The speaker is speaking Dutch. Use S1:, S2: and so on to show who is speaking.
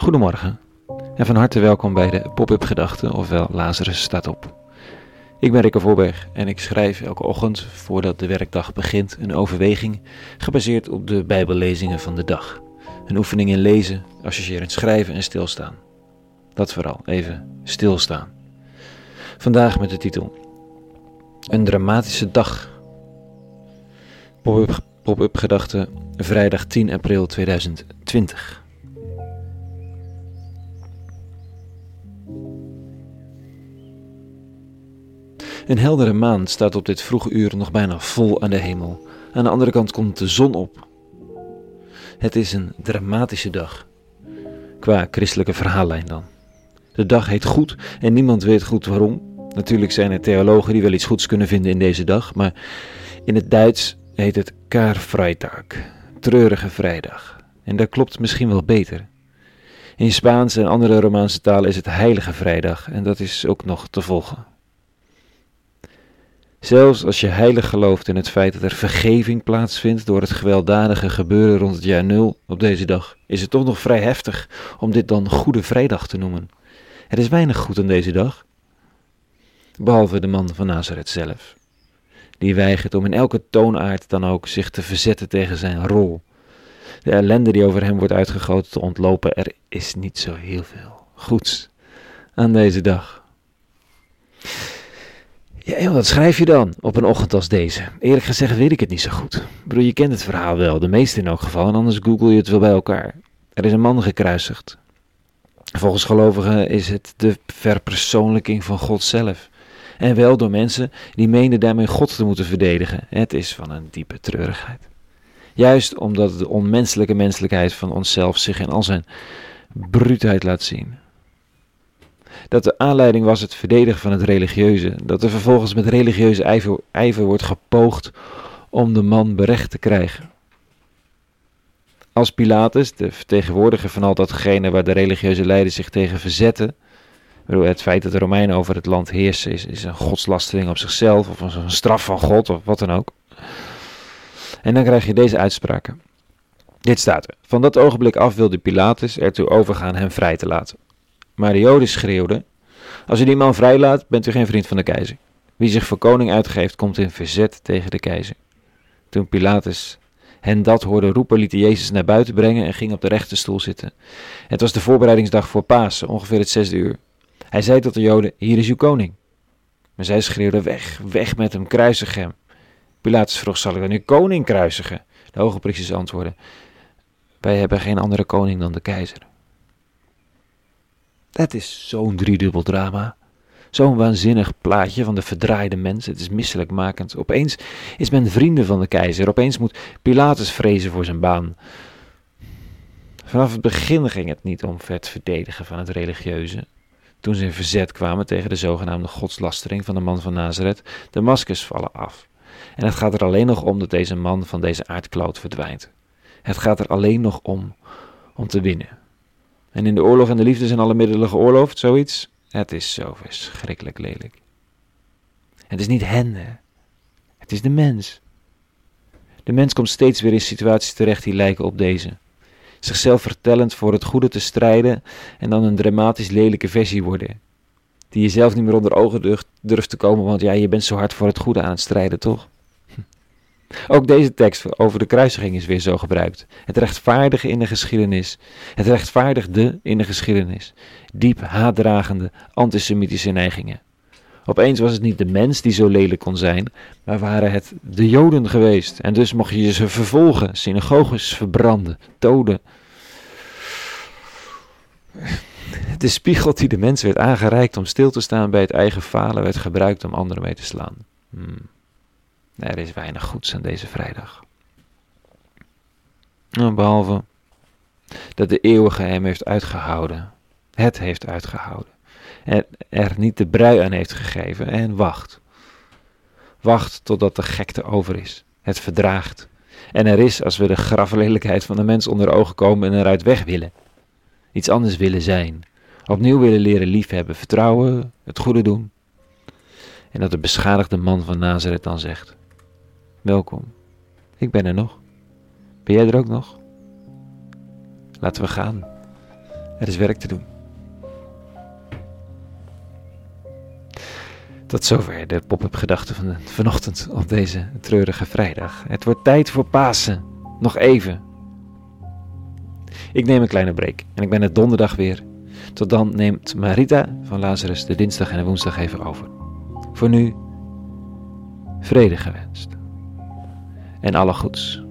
S1: Goedemorgen en van harte welkom bij de Pop-up Gedachten, ofwel Lazarus staat op. Ik ben Rikke Voorberg en ik schrijf elke ochtend, voordat de werkdag begint, een overweging gebaseerd op de Bijbellezingen van de dag. Een oefening in lezen, associërend schrijven en stilstaan. Dat vooral, even stilstaan. Vandaag met de titel Een dramatische dag. Pop-up pop Gedachten, vrijdag 10 april 2020. Een heldere maan staat op dit vroege uur nog bijna vol aan de hemel. Aan de andere kant komt de zon op. Het is een dramatische dag. Qua christelijke verhaallijn dan. De dag heet goed en niemand weet goed waarom. Natuurlijk zijn er theologen die wel iets goeds kunnen vinden in deze dag, maar in het Duits heet het Karfreitag, treurige vrijdag. En dat klopt misschien wel beter. In Spaans en andere Romaanse talen is het Heilige Vrijdag en dat is ook nog te volgen. Zelfs als je heilig gelooft in het feit dat er vergeving plaatsvindt door het gewelddadige gebeuren rond het jaar nul op deze dag, is het toch nog vrij heftig om dit dan Goede Vrijdag te noemen. Er is weinig goed aan deze dag, behalve de man van Nazareth zelf. Die weigert om in elke toonaard dan ook zich te verzetten tegen zijn rol. De ellende die over hem wordt uitgegoten te ontlopen, er is niet zo heel veel goeds aan deze dag. Ja, wat schrijf je dan op een ochtend als deze? Eerlijk gezegd weet ik het niet zo goed. Ik bedoel, je kent het verhaal wel, de meeste in elk geval, en anders google je het wel bij elkaar. Er is een man gekruisigd. Volgens gelovigen is het de verpersoonlijking van God zelf. En wel door mensen die meenden daarmee God te moeten verdedigen. Het is van een diepe treurigheid. Juist omdat de onmenselijke menselijkheid van onszelf zich in al zijn bruutheid laat zien dat de aanleiding was het verdedigen van het religieuze, dat er vervolgens met religieuze ijver, ijver wordt gepoogd om de man berecht te krijgen. Als Pilatus, de vertegenwoordiger van al datgene waar de religieuze leiders zich tegen verzetten, het feit dat de Romeinen over het land heersen is, is een godslastering op zichzelf of een straf van God of wat dan ook. En dan krijg je deze uitspraken. Dit staat er. Van dat ogenblik af wilde Pilatus ertoe overgaan hem vrij te laten. Maar de Joden schreeuwden: Als u die man vrijlaat, bent u geen vriend van de keizer. Wie zich voor koning uitgeeft, komt in verzet tegen de keizer. Toen Pilatus hen dat hoorde roepen, liet hij Jezus naar buiten brengen en ging op de rechterstoel zitten. Het was de voorbereidingsdag voor Pasen, ongeveer het zesde uur. Hij zei tot de Joden: Hier is uw koning. Maar zij schreeuwden: Weg, weg met hem, kruisig hem. Pilatus vroeg: Zal ik dan uw koning kruisigen? De hoge priesters antwoordden: Wij hebben geen andere koning dan de keizer. Het is zo'n driedubbel drama. Zo'n waanzinnig plaatje van de verdraaide mens. Het is misselijkmakend. Opeens is men vrienden van de keizer. Opeens moet Pilatus vrezen voor zijn baan. Vanaf het begin ging het niet om het verdedigen van het religieuze. Toen ze in verzet kwamen tegen de zogenaamde godslastering van de man van Nazareth, de maskers vallen af. En het gaat er alleen nog om dat deze man van deze aardkloot verdwijnt. Het gaat er alleen nog om om te winnen. En in de oorlog en de liefde zijn alle middelen geoorloofd, zoiets. Het is zo verschrikkelijk lelijk. Het is niet hen, hè. het is de mens. De mens komt steeds weer in situaties terecht die lijken op deze. Zichzelf vertellend voor het goede te strijden en dan een dramatisch lelijke versie worden. Die je zelf niet meer onder ogen durft te komen, want ja, je bent zo hard voor het goede aan het strijden, toch? Ook deze tekst over de kruisiging is weer zo gebruikt. Het rechtvaardige in de geschiedenis. Het rechtvaardigde in de geschiedenis. Diep haatdragende antisemitische neigingen. Opeens was het niet de mens die zo lelijk kon zijn, maar waren het de Joden geweest. En dus mocht je ze vervolgen, synagoges verbranden, doden. De spiegel die de mens werd aangereikt om stil te staan bij het eigen falen, werd gebruikt om anderen mee te slaan. Hmm. Er is weinig goeds aan deze vrijdag. Nou, behalve dat de eeuwige hem heeft uitgehouden. Het heeft uitgehouden. En er niet de brui aan heeft gegeven en wacht. Wacht totdat de gekte over is. Het verdraagt. En er is als we de graflelijkheid van de mens onder ogen komen en eruit weg willen. Iets anders willen zijn. Opnieuw willen leren liefhebben, vertrouwen, het goede doen. En dat de beschadigde man van Nazareth dan zegt: Welkom. Ik ben er nog. Ben jij er ook nog? Laten we gaan. Er is werk te doen. Tot zover de pop-up gedachten van vanochtend op deze treurige vrijdag. Het wordt tijd voor Pasen. Nog even. Ik neem een kleine break en ik ben het donderdag weer. Tot dan neemt Marita van Lazarus de dinsdag en de woensdag even over. Voor nu, vrede gewenst. En alle goeds.